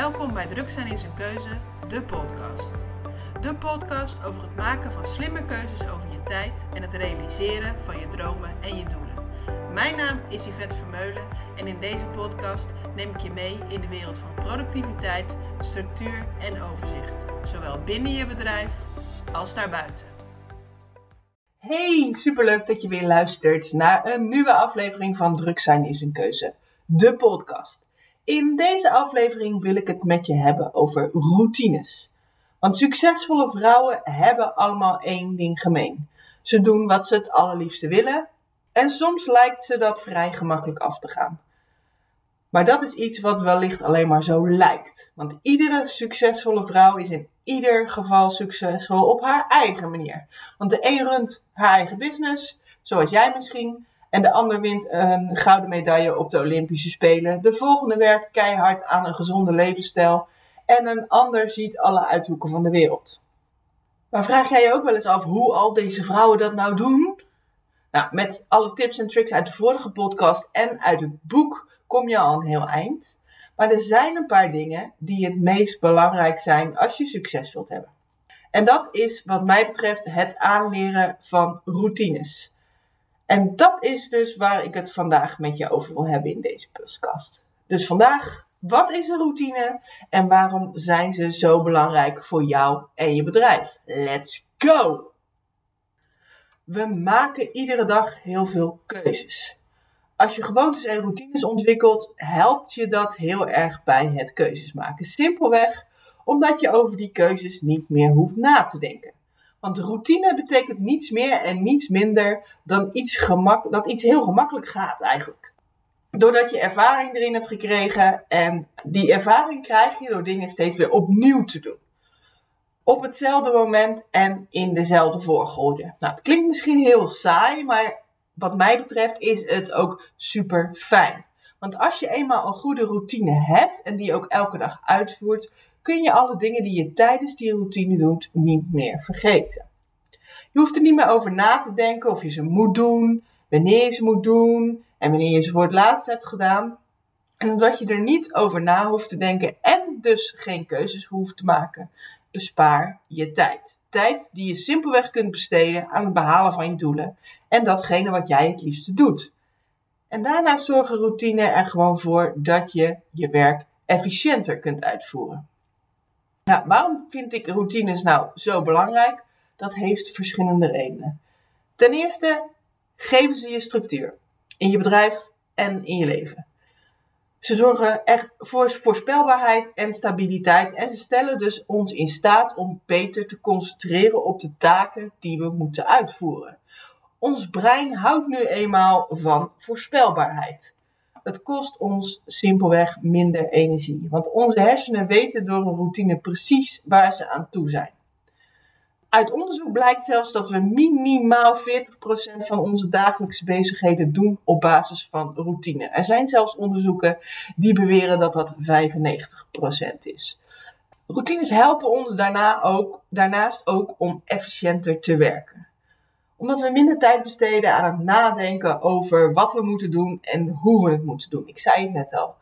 Welkom bij Druk zijn is een keuze, de podcast. De podcast over het maken van slimme keuzes over je tijd en het realiseren van je dromen en je doelen. Mijn naam is Yvette Vermeulen en in deze podcast neem ik je mee in de wereld van productiviteit, structuur en overzicht. Zowel binnen je bedrijf als daarbuiten. Hey, superleuk dat je weer luistert naar een nieuwe aflevering van Druk zijn is een keuze, de podcast. In deze aflevering wil ik het met je hebben over routines. Want succesvolle vrouwen hebben allemaal één ding gemeen. Ze doen wat ze het allerliefste willen en soms lijkt ze dat vrij gemakkelijk af te gaan. Maar dat is iets wat wellicht alleen maar zo lijkt. Want iedere succesvolle vrouw is in ieder geval succesvol op haar eigen manier. Want de een runt haar eigen business, zoals jij misschien, en de ander wint een gouden medaille op de Olympische Spelen. De volgende werkt keihard aan een gezonde levensstijl. En een ander ziet alle uithoeken van de wereld. Maar vraag jij je ook wel eens af hoe al deze vrouwen dat nou doen? Nou, met alle tips en tricks uit de vorige podcast en uit het boek kom je al een heel eind. Maar er zijn een paar dingen die het meest belangrijk zijn als je succes wilt hebben. En dat is wat mij betreft het aanleren van routines. En dat is dus waar ik het vandaag met je over wil hebben in deze podcast. Dus vandaag, wat is een routine en waarom zijn ze zo belangrijk voor jou en je bedrijf? Let's go! We maken iedere dag heel veel keuzes. Als je gewoontes en routines ontwikkelt, helpt je dat heel erg bij het keuzes maken. Simpelweg omdat je over die keuzes niet meer hoeft na te denken. Want routine betekent niets meer en niets minder dan iets gemak dat iets heel gemakkelijk gaat eigenlijk. Doordat je ervaring erin hebt gekregen en die ervaring krijg je door dingen steeds weer opnieuw te doen. Op hetzelfde moment en in dezelfde volgorde. Nou, het klinkt misschien heel saai, maar wat mij betreft is het ook super fijn. Want als je eenmaal een goede routine hebt en die ook elke dag uitvoert, kun je alle dingen die je tijdens die routine doet niet meer vergeten. Je hoeft er niet meer over na te denken of je ze moet doen, wanneer je ze moet doen en wanneer je ze voor het laatst hebt gedaan. En omdat je er niet over na hoeft te denken en dus geen keuzes hoeft te maken, bespaar je tijd. Tijd die je simpelweg kunt besteden aan het behalen van je doelen en datgene wat jij het liefste doet. En daarnaast zorgen routine er gewoon voor dat je je werk efficiënter kunt uitvoeren. Nou, waarom vind ik routines nou zo belangrijk? Dat heeft verschillende redenen. Ten eerste geven ze je structuur in je bedrijf en in je leven. Ze zorgen echt voor voorspelbaarheid en stabiliteit en ze stellen dus ons in staat om beter te concentreren op de taken die we moeten uitvoeren. Ons brein houdt nu eenmaal van voorspelbaarheid. Het kost ons simpelweg minder energie. Want onze hersenen weten door een routine precies waar ze aan toe zijn. Uit onderzoek blijkt zelfs dat we minimaal 40% van onze dagelijkse bezigheden doen op basis van routine. Er zijn zelfs onderzoeken die beweren dat dat 95% is. Routines helpen ons daarna ook, daarnaast ook om efficiënter te werken omdat we minder tijd besteden aan het nadenken over wat we moeten doen en hoe we het moeten doen. Ik zei het net al.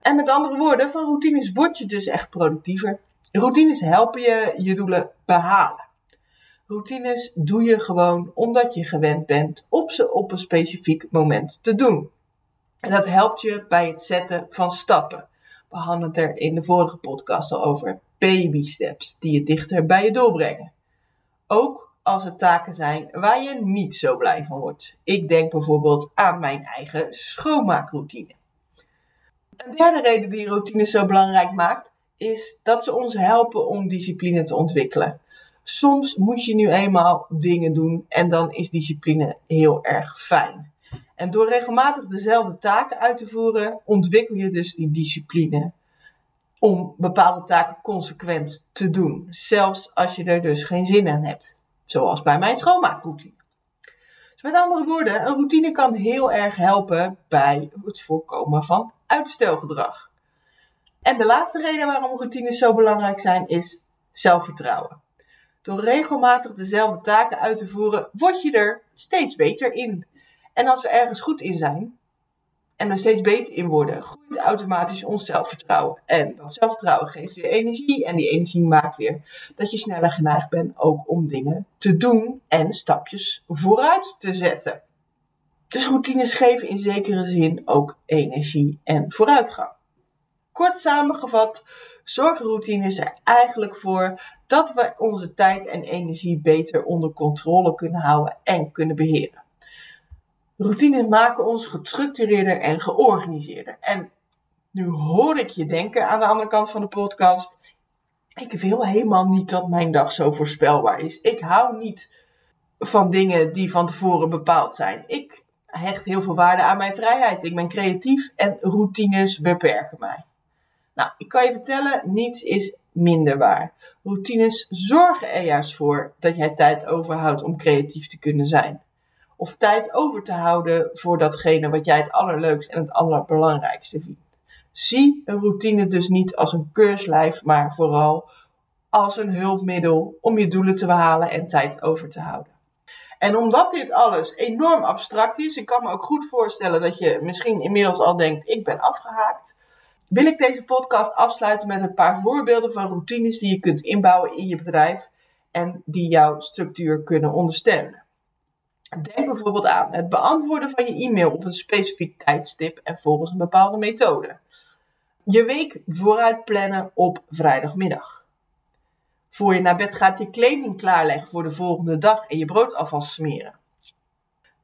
En met andere woorden, van routines word je dus echt productiever. Routines helpen je je doelen behalen. Routines doe je gewoon omdat je gewend bent op ze op een specifiek moment te doen. En dat helpt je bij het zetten van stappen. We hadden het er in de vorige podcast al over. Baby steps die je dichter bij je doel brengen. Ook als er taken zijn waar je niet zo blij van wordt. Ik denk bijvoorbeeld aan mijn eigen schoonmaakroutine. Een derde reden die routines zo belangrijk maakt, is dat ze ons helpen om discipline te ontwikkelen. Soms moet je nu eenmaal dingen doen en dan is discipline heel erg fijn. En door regelmatig dezelfde taken uit te voeren, ontwikkel je dus die discipline om bepaalde taken consequent te doen, zelfs als je er dus geen zin in hebt. Zoals bij mijn schoonmaakroutine. Dus met andere woorden, een routine kan heel erg helpen bij het voorkomen van uitstelgedrag. En de laatste reden waarom routines zo belangrijk zijn is zelfvertrouwen. Door regelmatig dezelfde taken uit te voeren, word je er steeds beter in. En als we ergens goed in zijn, en er steeds beter in worden, groeit automatisch ons zelfvertrouwen. En dat zelfvertrouwen geeft weer energie en die energie maakt weer dat je sneller geneigd bent ook om dingen te doen en stapjes vooruit te zetten. Dus routines geven in zekere zin ook energie en vooruitgang. Kort samengevat, zorgen routines er eigenlijk voor dat we onze tijd en energie beter onder controle kunnen houden en kunnen beheren. Routines maken ons gestructureerder en georganiseerder. En nu hoor ik je denken aan de andere kant van de podcast. Ik wil helemaal niet dat mijn dag zo voorspelbaar is. Ik hou niet van dingen die van tevoren bepaald zijn. Ik hecht heel veel waarde aan mijn vrijheid. Ik ben creatief en routines beperken mij. Nou, ik kan je vertellen, niets is minder waar. Routines zorgen er juist voor dat jij tijd overhoudt om creatief te kunnen zijn of tijd over te houden voor datgene wat jij het allerleukst en het allerbelangrijkste vindt. Zie een routine dus niet als een keurslijf, maar vooral als een hulpmiddel om je doelen te behalen en tijd over te houden. En omdat dit alles enorm abstract is, ik kan me ook goed voorstellen dat je misschien inmiddels al denkt: ik ben afgehaakt. Wil ik deze podcast afsluiten met een paar voorbeelden van routines die je kunt inbouwen in je bedrijf en die jouw structuur kunnen ondersteunen. Denk bijvoorbeeld aan het beantwoorden van je e-mail op een specifiek tijdstip en volgens een bepaalde methode. Je week vooruit plannen op vrijdagmiddag. Voor je naar bed gaat je kleding klaarleggen voor de volgende dag en je brood alvast smeren.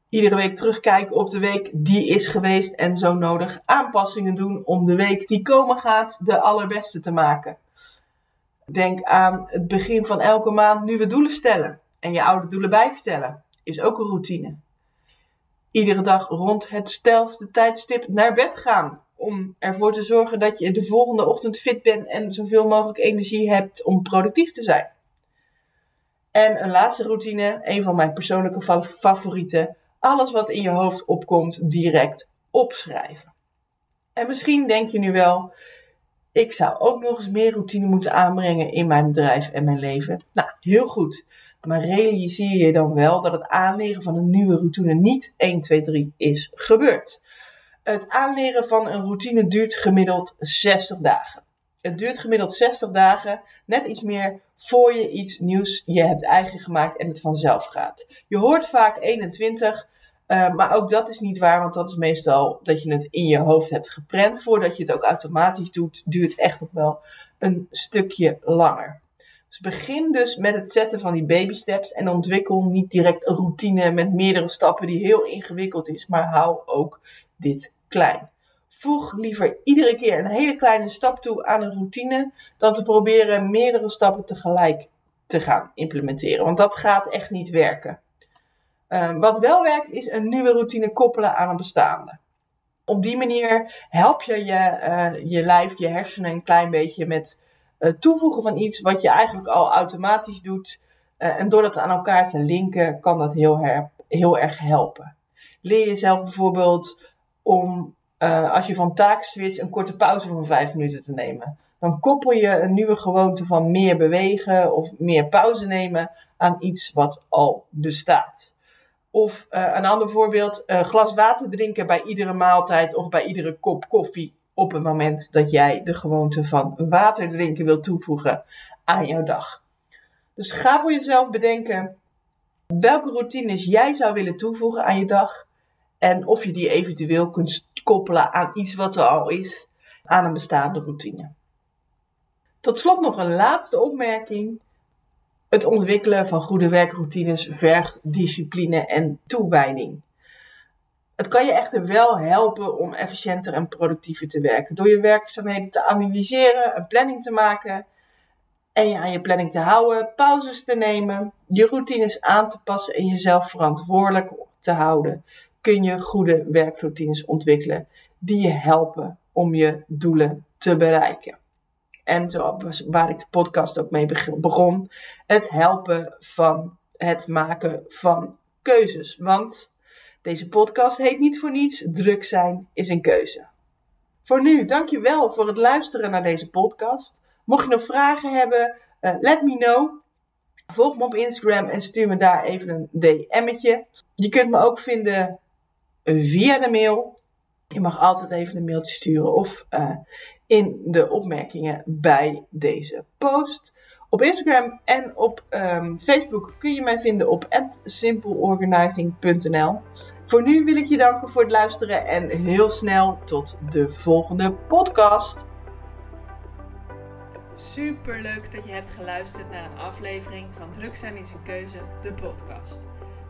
Iedere week terugkijken op de week die is geweest en zo nodig aanpassingen doen om de week die komen gaat de allerbeste te maken. Denk aan het begin van elke maand nieuwe doelen stellen en je oude doelen bijstellen is ook een routine. Iedere dag rond het stelste tijdstip naar bed gaan. Om ervoor te zorgen dat je de volgende ochtend fit bent en zoveel mogelijk energie hebt om productief te zijn. En een laatste routine, een van mijn persoonlijke favorieten. Alles wat in je hoofd opkomt, direct opschrijven. En misschien denk je nu wel, ik zou ook nog eens meer routine moeten aanbrengen in mijn bedrijf en mijn leven. Nou, heel goed. Maar realiseer je dan wel dat het aanleren van een nieuwe routine niet 1, 2, 3 is gebeurd. Het aanleren van een routine duurt gemiddeld 60 dagen. Het duurt gemiddeld 60 dagen, net iets meer, voor je iets nieuws je hebt eigen gemaakt en het vanzelf gaat. Je hoort vaak 21, uh, maar ook dat is niet waar, want dat is meestal dat je het in je hoofd hebt geprent. Voordat je het ook automatisch doet, duurt echt nog wel een stukje langer. Dus begin dus met het zetten van die baby steps en ontwikkel niet direct een routine met meerdere stappen die heel ingewikkeld is, maar hou ook dit klein. Voeg liever iedere keer een hele kleine stap toe aan een routine dan te proberen meerdere stappen tegelijk te gaan implementeren, want dat gaat echt niet werken. Uh, wat wel werkt is een nieuwe routine koppelen aan een bestaande. Op die manier help je je, uh, je lijf, je hersenen een klein beetje met toevoegen van iets wat je eigenlijk al automatisch doet. Uh, en door dat aan elkaar te linken, kan dat heel, heel erg helpen. Leer jezelf bijvoorbeeld om, uh, als je van taak switcht, een korte pauze van vijf minuten te nemen. Dan koppel je een nieuwe gewoonte van meer bewegen of meer pauze nemen aan iets wat al bestaat. Of een ander voorbeeld, glas water drinken bij iedere maaltijd of bij iedere kop koffie op het moment dat jij de gewoonte van water drinken wilt toevoegen aan jouw dag. Dus ga voor jezelf bedenken welke routines jij zou willen toevoegen aan je dag en of je die eventueel kunt koppelen aan iets wat er al is, aan een bestaande routine. Tot slot nog een laatste opmerking. Het ontwikkelen van goede werkroutines vergt discipline en toewijding. Het kan je echter wel helpen om efficiënter en productiever te werken. Door je werkzaamheden te analyseren, een planning te maken en je aan je planning te houden, pauzes te nemen, je routines aan te passen en jezelf verantwoordelijk te houden, kun je goede werkroutines ontwikkelen die je helpen om je doelen te bereiken. En zo waar ik de podcast ook mee begon, het helpen van het maken van keuzes. Want deze podcast heet niet voor niets Druk zijn is een keuze. Voor nu, dankjewel voor het luisteren naar deze podcast. Mocht je nog vragen hebben, uh, let me know. Volg me op Instagram en stuur me daar even een DM'tje. Je kunt me ook vinden via de mail Je mag altijd even een mailtje sturen of uh, in de opmerkingen bij deze post. Op Instagram en op um, Facebook kun je mij vinden op simpleorganizing.nl. Voor nu wil ik je danken voor het luisteren en heel snel tot de volgende podcast. Super leuk dat je hebt geluisterd naar een aflevering van Druk zijn is een keuze, de podcast.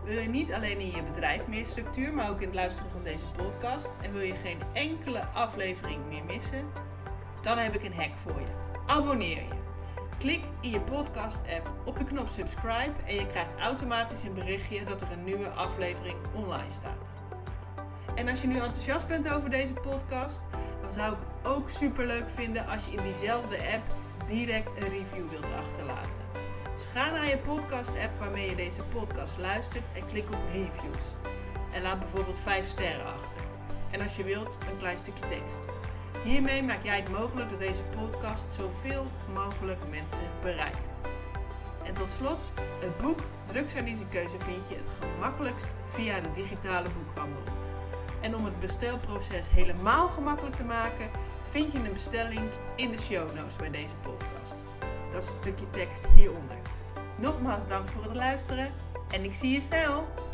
Wil je niet alleen in je bedrijf meer structuur, maar ook in het luisteren van deze podcast en wil je geen enkele aflevering meer missen? Dan heb ik een hack voor je. Abonneer je. Klik in je podcast-app op de knop subscribe en je krijgt automatisch een berichtje dat er een nieuwe aflevering online staat. En als je nu enthousiast bent over deze podcast, dan zou ik het ook super leuk vinden als je in diezelfde app direct een review wilt achterlaten. Dus ga naar je podcast-app waarmee je deze podcast luistert en klik op reviews. En laat bijvoorbeeld 5 sterren achter. En als je wilt, een klein stukje tekst. Hiermee maak jij het mogelijk dat deze podcast zoveel mogelijk mensen bereikt. En tot slot, het boek is keuze vind je het gemakkelijkst via de digitale boekhandel. En om het bestelproces helemaal gemakkelijk te maken, vind je een bestelling in de show notes bij deze podcast. Dat is het stukje tekst hieronder. Nogmaals dank voor het luisteren en ik zie je snel!